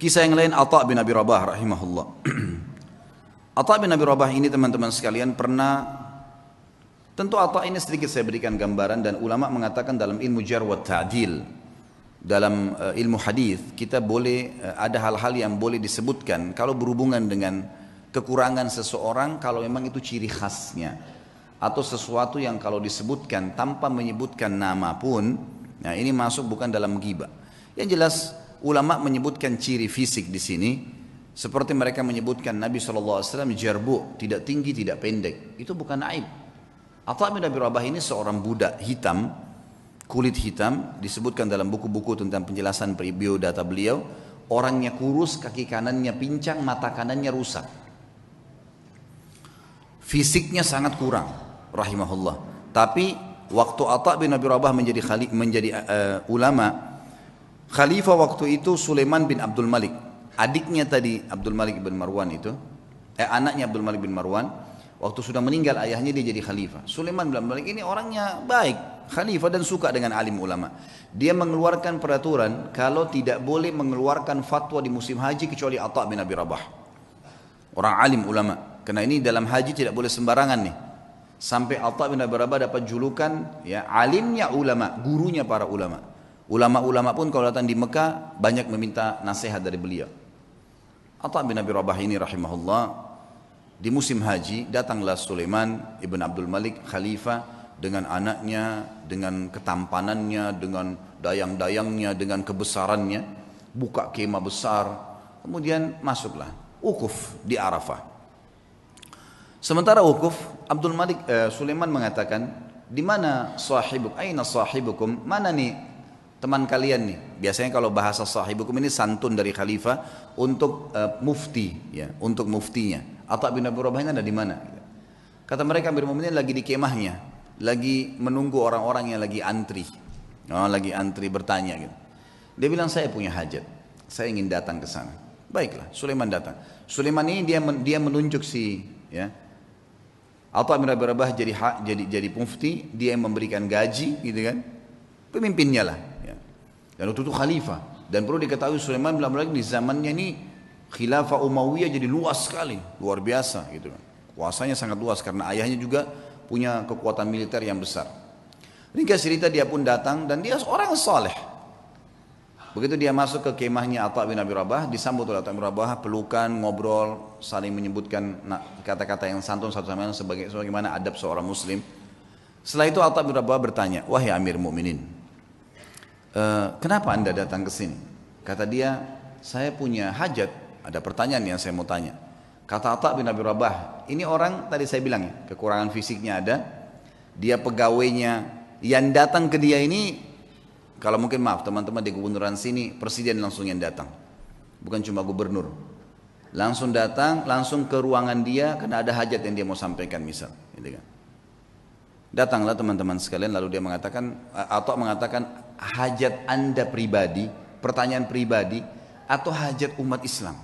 Kisah yang lain Atta bin Abi Rabah rahimahullah. Atta bin Abi Rabah ini teman-teman sekalian pernah tentu Atta ini sedikit saya berikan gambaran dan ulama mengatakan dalam ilmu jar wa ta'dil dalam uh, ilmu hadis kita boleh uh, ada hal-hal yang boleh disebutkan. Kalau berhubungan dengan kekurangan seseorang kalau memang itu ciri khasnya. Atau sesuatu yang kalau disebutkan tanpa menyebutkan nama pun nah ini masuk bukan dalam ghibah. Yang jelas ulama menyebutkan ciri fisik di sini seperti mereka menyebutkan Nabi SAW jarbu, tidak tinggi, tidak pendek. Itu bukan aib. Atta bin Abi Rabah ini seorang budak hitam, kulit hitam, disebutkan dalam buku-buku tentang penjelasan biodata beliau, orangnya kurus, kaki kanannya pincang, mata kanannya rusak. Fisiknya sangat kurang, rahimahullah. Tapi waktu Atta bin Abi Rabah menjadi menjadi uh, ulama, Khalifah waktu itu Sulaiman bin Abdul Malik. Adiknya tadi Abdul Malik bin Marwan itu, eh anaknya Abdul Malik bin Marwan, waktu sudah meninggal ayahnya dia jadi khalifah. Sulaiman bin Abdul Malik ini orangnya baik, khalifah dan suka dengan alim ulama. Dia mengeluarkan peraturan kalau tidak boleh mengeluarkan fatwa di musim haji kecuali Atta bin Abi Rabah. Orang alim ulama. Karena ini dalam haji tidak boleh sembarangan nih. Sampai Atta bin Abi Rabah dapat julukan ya alimnya ulama, gurunya para ulama. Ulama-ulama pun kalau datang di Mekah banyak meminta nasihat dari beliau. Atta bin Abi Rabah ini rahimahullah di musim haji datanglah Sulaiman ibn Abdul Malik khalifah dengan anaknya, dengan ketampanannya, dengan dayang-dayangnya, dengan kebesarannya, buka kemah besar, kemudian masuklah ukuf di Arafah. Sementara ukuf, Abdul Malik eh, Sulaiman mengatakan, di mana sahibuk? Aina sahibukum? Mana nih teman kalian nih. Biasanya kalau bahasa sahibukum ini santun dari khalifah untuk uh, mufti ya, untuk muftinya. Atau bin Abi Rabah ini ada di mana? Kata mereka Amir Mu'minin lagi di kemahnya, lagi menunggu orang-orang yang lagi antri. Oh, lagi antri bertanya gitu. Dia bilang saya punya hajat. Saya ingin datang ke sana. Baiklah, Sulaiman datang. Sulaiman ini dia dia menunjuk si ya Atau bin Abi Rabah jadi jadi jadi mufti, dia yang memberikan gaji gitu kan. Pemimpinnya lah dan waktu itu khalifah. Dan perlu diketahui Sulaiman bilang lagi di zamannya ini khilafah Umayyah jadi luas sekali, luar biasa gitu kan. Kuasanya sangat luas karena ayahnya juga punya kekuatan militer yang besar. Ringkas cerita dia pun datang dan dia seorang saleh. Begitu dia masuk ke kemahnya Atta bin Abi Rabah, disambut oleh Atta bin Rabah, pelukan, ngobrol, saling menyebutkan kata-kata yang santun satu sama lain sebagai sebagaimana adab seorang muslim. Setelah itu Atta bin Rabah bertanya, "Wahai Amir Mukminin, e, kenapa anda datang ke sini? Kata dia, saya punya hajat, ada pertanyaan yang saya mau tanya. Kata Atta bin Abi Rabah, ini orang tadi saya bilang ya, kekurangan fisiknya ada, dia pegawainya, yang datang ke dia ini, kalau mungkin maaf teman-teman di gubernuran sini, presiden langsung yang datang, bukan cuma gubernur. Langsung datang, langsung ke ruangan dia, karena ada hajat yang dia mau sampaikan misal. Gitu kan. Datanglah teman-teman sekalian, lalu dia mengatakan, atau mengatakan, hajat anda pribadi, pertanyaan pribadi, atau hajat umat Islam?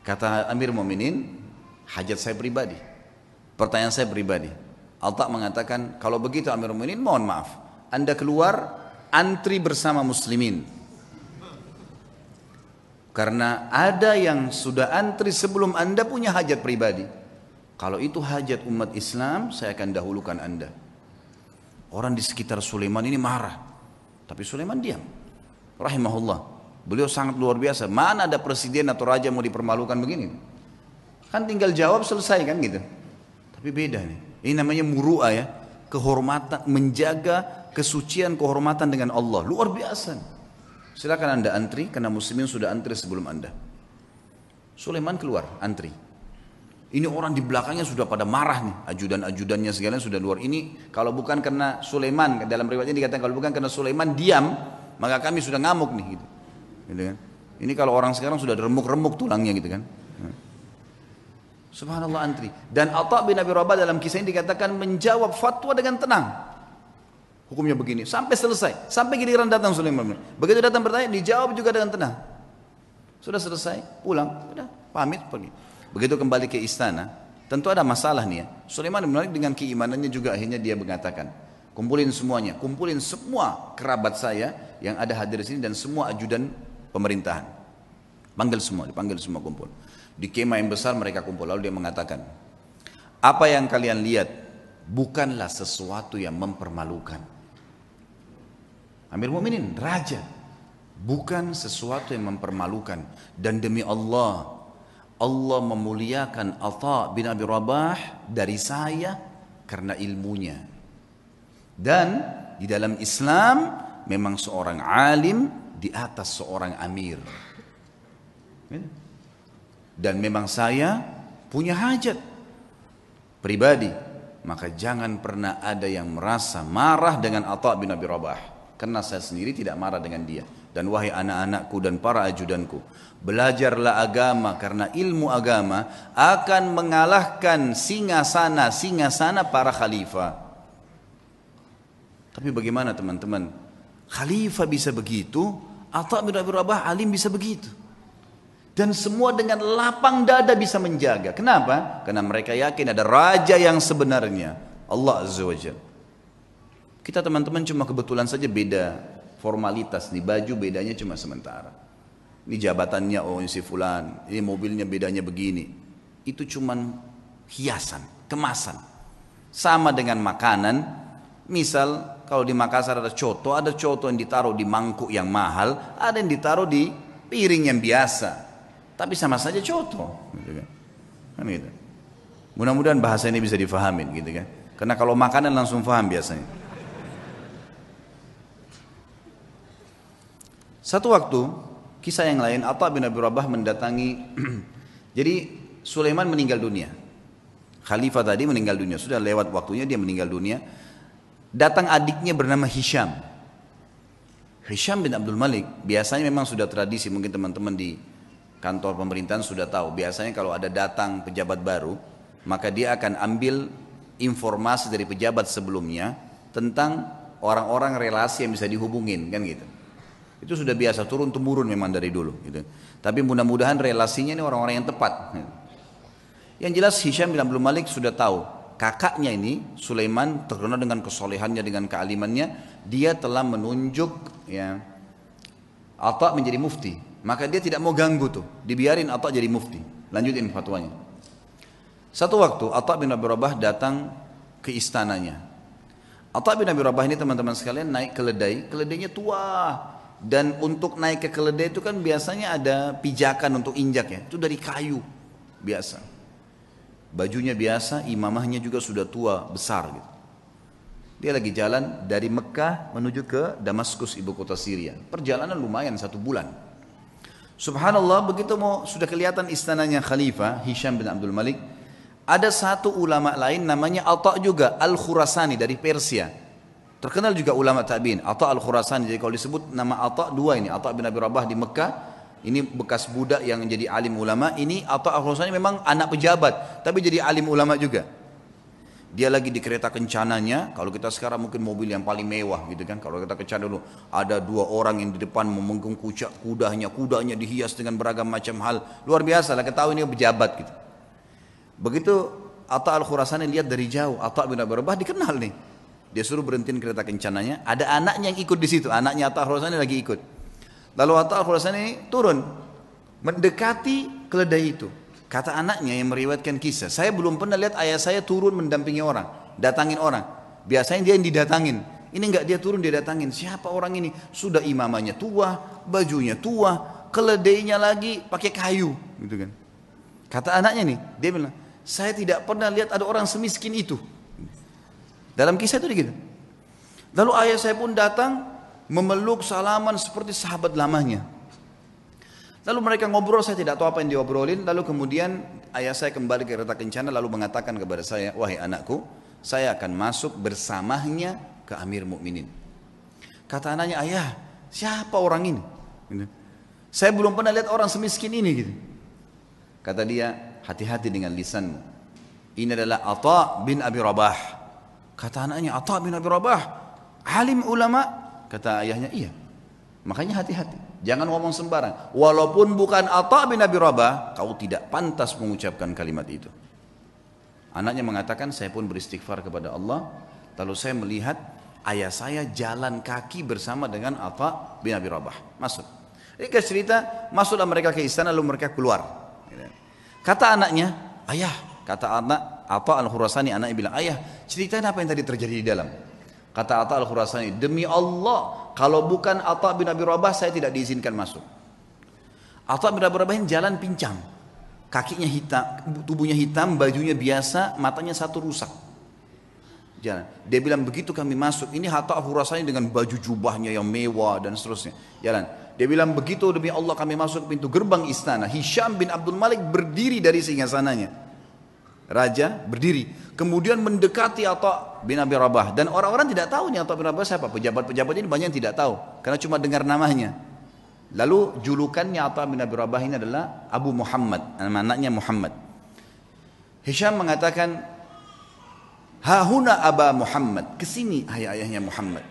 Kata Amir Mu'minin, hajat saya pribadi. Pertanyaan saya pribadi. Alta mengatakan, kalau begitu Amir Mu'minin, mohon maaf. Anda keluar, antri bersama muslimin. Karena ada yang sudah antri sebelum Anda punya hajat pribadi. Kalau itu hajat umat Islam, saya akan dahulukan Anda. Orang di sekitar Sulaiman ini marah. Tapi Sulaiman diam. Rahimahullah. Beliau sangat luar biasa. Mana ada presiden atau raja mau dipermalukan begini? Kan tinggal jawab selesai kan gitu. Tapi beda nih. Ini namanya muru'a ya. Kehormatan, menjaga kesucian kehormatan dengan Allah. Luar biasa. Silakan anda antri karena muslimin sudah antri sebelum anda. Sulaiman keluar antri. Ini orang di belakangnya sudah pada marah nih, ajudan-ajudannya segala sudah luar. Ini kalau bukan karena Sulaiman, dalam riwayatnya dikatakan kalau bukan karena Sulaiman diam, maka kami sudah ngamuk nih gitu. gitu kan? Ini kalau orang sekarang sudah remuk-remuk tulangnya gitu kan. Subhanallah antri. Dan Atta bin Abi Rabah dalam kisah ini dikatakan menjawab fatwa dengan tenang. Hukumnya begini sampai selesai, sampai giliran datang Sulaiman. Begitu datang bertanya dijawab juga dengan tenang. Sudah selesai, pulang, sudah pamit pergi. Begitu kembali ke istana, tentu ada masalah nih ya. Sulaiman bin Malik dengan keimanannya juga akhirnya dia mengatakan, kumpulin semuanya, kumpulin semua kerabat saya yang ada hadir di sini dan semua ajudan pemerintahan. Panggil semua, dipanggil semua kumpul. Di kemah yang besar mereka kumpul. Lalu dia mengatakan, apa yang kalian lihat bukanlah sesuatu yang mempermalukan. Amir Mu'minin, raja. Bukan sesuatu yang mempermalukan. Dan demi Allah, Allah memuliakan Atha bin Abi Rabah dari saya karena ilmunya. Dan di dalam Islam memang seorang alim di atas seorang amir. Ya. Dan memang saya punya hajat pribadi. Maka jangan pernah ada yang merasa marah dengan Atta bin Abi Rabah. Karena saya sendiri tidak marah dengan dia. Dan wahai anak-anakku dan para ajudanku. Belajarlah agama karena ilmu agama akan mengalahkan singa sana, singa sana para khalifah. Tapi bagaimana teman-teman? Khalifah bisa begitu, Atta bin Abi Rabah alim bisa begitu. Dan semua dengan lapang dada bisa menjaga. Kenapa? Karena mereka yakin ada raja yang sebenarnya. Allah Azza wa Jal. Kita teman-teman cuma kebetulan saja beda formalitas. Nih baju bedanya cuma sementara. Ini jabatannya oh si fulan. Ini mobilnya bedanya begini. Itu cuma hiasan, kemasan. Sama dengan makanan. Misal kalau di Makassar ada coto, ada coto yang ditaruh di mangkuk yang mahal, ada yang ditaruh di piring yang biasa. Tapi sama saja coto. Gitu kan. kan gitu. Mudah-mudahan bahasa ini bisa difahamin gitu kan. Karena kalau makanan langsung faham biasanya. Satu waktu, kisah yang lain, Atta bin Abi Rabah mendatangi, jadi Sulaiman meninggal dunia. Khalifah tadi meninggal dunia, sudah lewat waktunya dia meninggal dunia. Datang adiknya bernama Hisham. Hisham bin Abdul Malik, biasanya memang sudah tradisi, mungkin teman-teman di kantor pemerintahan sudah tahu biasanya kalau ada datang pejabat baru maka dia akan ambil informasi dari pejabat sebelumnya tentang orang-orang relasi yang bisa dihubungin kan gitu itu sudah biasa turun temurun memang dari dulu gitu tapi mudah-mudahan relasinya ini orang-orang yang tepat yang jelas Hisham bin Abdul Malik sudah tahu kakaknya ini Sulaiman terkenal dengan kesolehannya dengan kealimannya dia telah menunjuk ya Atta menjadi mufti maka dia tidak mau ganggu tuh, dibiarin Atta jadi mufti. Lanjutin fatwanya. Satu waktu Atta bin Abi Rabah datang ke istananya. Atta bin Abi Rabah ini teman-teman sekalian naik keledai, keledainya tua. Dan untuk naik ke keledai itu kan biasanya ada pijakan untuk injak ya, itu dari kayu biasa. Bajunya biasa, imamahnya juga sudah tua, besar gitu. Dia lagi jalan dari Mekah menuju ke Damaskus, ibu kota Syria. Perjalanan lumayan satu bulan. Subhanallah begitu mau sudah kelihatan istananya Khalifah Hisham bin Abdul Malik ada satu ulama lain namanya Atta juga Al-Khurasani dari Persia terkenal juga ulama tabi'in Atta Al-Khurasani. Jadi kalau disebut nama Atta dua ini. Atta bin Abi Rabah di Mekah. Ini bekas budak yang jadi alim ulama. Ini Atta Al-Khurasani memang anak pejabat. Tapi jadi alim ulama juga. Dia lagi di kereta kencananya. Kalau kita sekarang mungkin mobil yang paling mewah gitu kan. Kalau kita kencana dulu. Ada dua orang yang di depan memenggung kucak kudanya. Kudanya dihias dengan beragam macam hal. Luar biasa lah. Ketahui ini pejabat gitu. Begitu Atta al Khurasani lihat dari jauh. Atta bin Abi Rabah dikenal nih dia suruh berhentiin kereta kencananya ada anaknya yang ikut di situ anaknya Atta Khurasani lagi ikut lalu Atta Khurasani turun mendekati keledai itu Kata anaknya yang meriwayatkan kisah, saya belum pernah lihat ayah saya turun mendampingi orang, datangin orang. Biasanya dia yang didatangin. Ini enggak dia turun dia datangin. Siapa orang ini? Sudah imamanya tua, bajunya tua, keledainya lagi pakai kayu, gitu kan. Kata anaknya nih, dia bilang, saya tidak pernah lihat ada orang semiskin itu. Dalam kisah itu gitu. Lalu ayah saya pun datang memeluk salaman seperti sahabat lamanya. Lalu mereka ngobrol, saya tidak tahu apa yang diobrolin. Lalu kemudian ayah saya kembali ke kereta kencana lalu mengatakan kepada saya, wahai anakku, saya akan masuk bersamanya ke Amir Mukminin. Kata anaknya, ayah, siapa orang ini? Gitu. Saya belum pernah lihat orang semiskin ini. Gitu. Kata dia, hati-hati dengan lisanmu. Ini adalah Atta bin Abi Rabah. Kata anaknya, Atta bin Abi Rabah, alim ulama. Kata ayahnya, iya. Makanya hati-hati. Jangan ngomong sembarang. Walaupun bukan Atta bin Abi Rabah, kau tidak pantas mengucapkan kalimat itu. Anaknya mengatakan, saya pun beristighfar kepada Allah. Lalu saya melihat ayah saya jalan kaki bersama dengan Atta bin Abi Rabah. Masuk. Ringkas cerita, masuklah mereka ke istana lalu mereka keluar. Kata anaknya, ayah, kata anak, apa Al-Khurasani anaknya bilang, ayah, ceritain apa yang tadi terjadi di dalam. Kata Atta Al-Khurasani, demi Allah, kalau bukan Atta bin Abi Rabah, saya tidak diizinkan masuk. Atta bin Abi Rabah jalan pincang. Kakinya hitam, tubuhnya hitam, bajunya biasa, matanya satu rusak. Jalan. Dia bilang begitu kami masuk, ini Hatta Al-Khurasani dengan baju jubahnya yang mewah dan seterusnya. Jalan. Dia bilang begitu demi Allah kami masuk pintu gerbang istana. Hisham bin Abdul Malik berdiri dari singgasananya. Raja berdiri kemudian mendekati Atta bin Abi Rabah. Dan orang-orang tidak tahu nih Atta bin Rabah siapa. Pejabat-pejabat ini banyak yang tidak tahu karena cuma dengar namanya. Lalu julukannya Atta bin Abi Rabah ini adalah Abu Muhammad. Nama anaknya Muhammad. Hisham mengatakan Hahuna Aba Muhammad. Ke sini ayah ayahnya Muhammad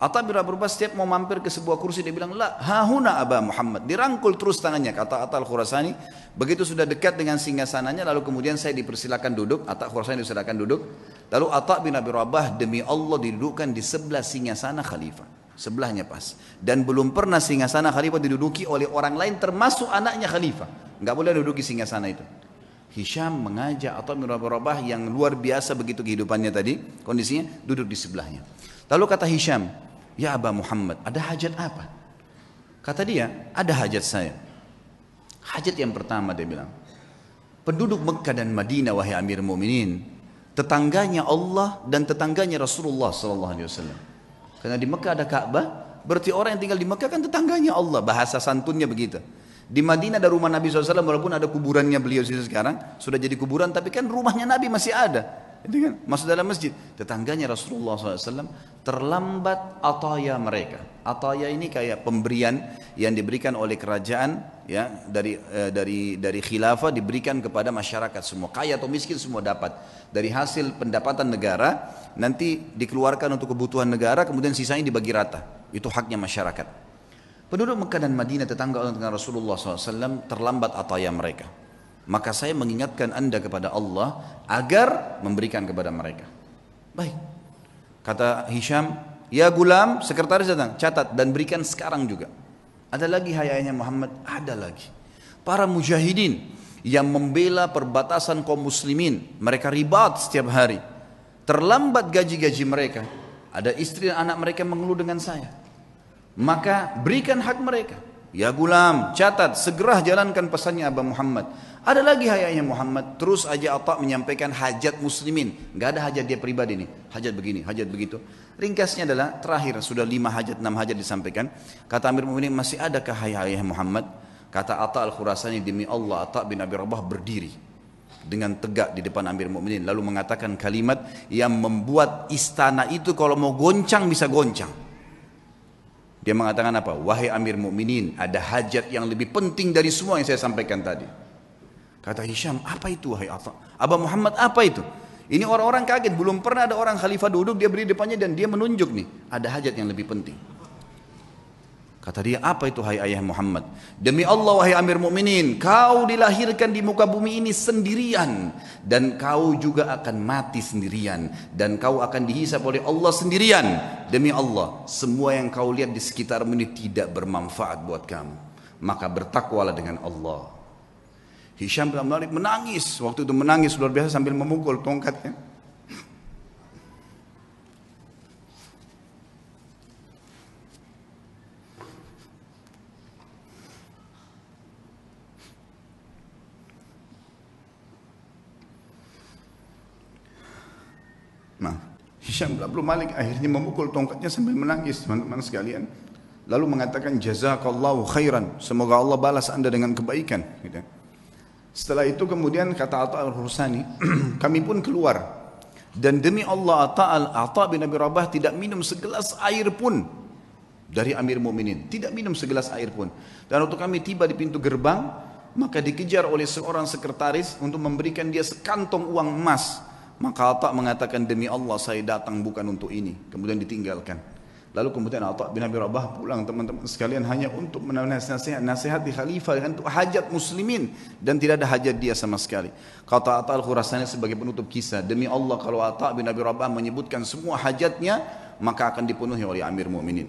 Atta bin Rabah setiap mau mampir ke sebuah kursi dia bilang, "La, hahuna Aba Muhammad." Dirangkul terus tangannya kata Atta Al-Khurasani. Begitu sudah dekat dengan singgasananya lalu kemudian saya dipersilakan duduk, Atta Al-Khurasani dipersilakan duduk. Lalu Atta bin Abi Rabah demi Allah didudukkan di sebelah singgasana khalifah. Sebelahnya pas. Dan belum pernah singgasana khalifah diduduki oleh orang lain termasuk anaknya khalifah. Enggak boleh duduki singgasana itu. Hisham mengajak Atta bin Rabah yang luar biasa begitu kehidupannya tadi, kondisinya duduk di sebelahnya. Lalu kata Hisham, Ya Aba Muhammad, ada hajat apa? Kata dia, ada hajat saya. Hajat yang pertama dia bilang, penduduk Mekah dan Madinah wahai Amir Mu'minin, tetangganya Allah dan tetangganya Rasulullah sallallahu alaihi wasallam. Karena di Mekah ada Ka'bah, berarti orang yang tinggal di Mekah kan tetangganya Allah, bahasa santunnya begitu. Di Madinah ada rumah Nabi SAW walaupun ada kuburannya beliau sekarang sudah jadi kuburan tapi kan rumahnya Nabi masih ada. Itu kan masuk dalam masjid. Tetangganya Rasulullah SAW terlambat ataya mereka. Ataya ini kayak pemberian yang diberikan oleh kerajaan ya dari eh, dari dari khilafah diberikan kepada masyarakat. Semua kaya atau miskin semua dapat. Dari hasil pendapatan negara nanti dikeluarkan untuk kebutuhan negara kemudian sisanya dibagi rata. Itu haknya masyarakat. Penduduk Mekah dan Madinah tetangga dengan Rasulullah SAW terlambat ataya mereka maka saya mengingatkan anda kepada Allah agar memberikan kepada mereka. Baik. Kata Hisham, ya gulam, sekretaris datang, catat dan berikan sekarang juga. Ada lagi hayanya Muhammad, ada lagi. Para mujahidin yang membela perbatasan kaum muslimin, mereka ribat setiap hari. Terlambat gaji-gaji mereka. Ada istri dan anak mereka mengeluh dengan saya. Maka berikan hak mereka. Ya gulam, catat, segera jalankan pesannya Abah Muhammad. Ada lagi hayanya Muhammad, terus aja Atta menyampaikan hajat muslimin. Gak ada hajat dia pribadi nih, hajat begini, hajat begitu. Ringkasnya adalah terakhir, sudah lima hajat, enam hajat disampaikan. Kata Amir Mu'minin, masih adakah hayanya Muhammad? Kata Atta al-Khurasani, demi Allah, Atta bin Abi Rabah berdiri dengan tegak di depan Amir Mu'minin. Lalu mengatakan kalimat yang membuat istana itu kalau mau goncang bisa goncang. Dia mengatakan apa? Wahai Amir Mukminin, ada hajat yang lebih penting dari semua yang saya sampaikan tadi. Kata Hisham, apa itu wahai Atta? Abah Muhammad, apa itu? Ini orang-orang kaget, belum pernah ada orang khalifah duduk, dia beri depannya dan dia menunjuk nih, ada hajat yang lebih penting. Kata dia, apa itu hai ayah Muhammad? Demi Allah wahai Amir Mukminin, kau dilahirkan di muka bumi ini sendirian dan kau juga akan mati sendirian dan kau akan dihisap oleh Allah sendirian. Demi Allah, semua yang kau lihat di sekitarmu ini tidak bermanfaat buat kamu. Maka bertakwalah dengan Allah. Hisham bin Malik menangis, waktu itu menangis luar biasa sambil memukul tongkatnya. Nah, Hisham bin Abdul Malik akhirnya memukul tongkatnya sambil menangis teman-teman sekalian. Lalu mengatakan jazakallahu khairan. Semoga Allah balas anda dengan kebaikan. Gitu. Setelah itu kemudian kata Atta al-Hursani, kami pun keluar. Dan demi Allah Atta, al Atta bin Abi Rabah tidak minum segelas air pun dari Amir Mu'minin. Tidak minum segelas air pun. Dan waktu kami tiba di pintu gerbang, maka dikejar oleh seorang sekretaris untuk memberikan dia sekantong uang emas maka Atta mengatakan demi Allah saya datang bukan untuk ini. Kemudian ditinggalkan. Lalu kemudian Atta bin Abi Rabah pulang teman-teman sekalian hanya untuk menasihat nasihat di khalifah untuk hajat muslimin dan tidak ada hajat dia sama sekali. Kata Atta al-Khurasani sebagai penutup kisah, demi Allah kalau Atta bin Abi Rabah menyebutkan semua hajatnya maka akan dipenuhi oleh Amir Mu'minin.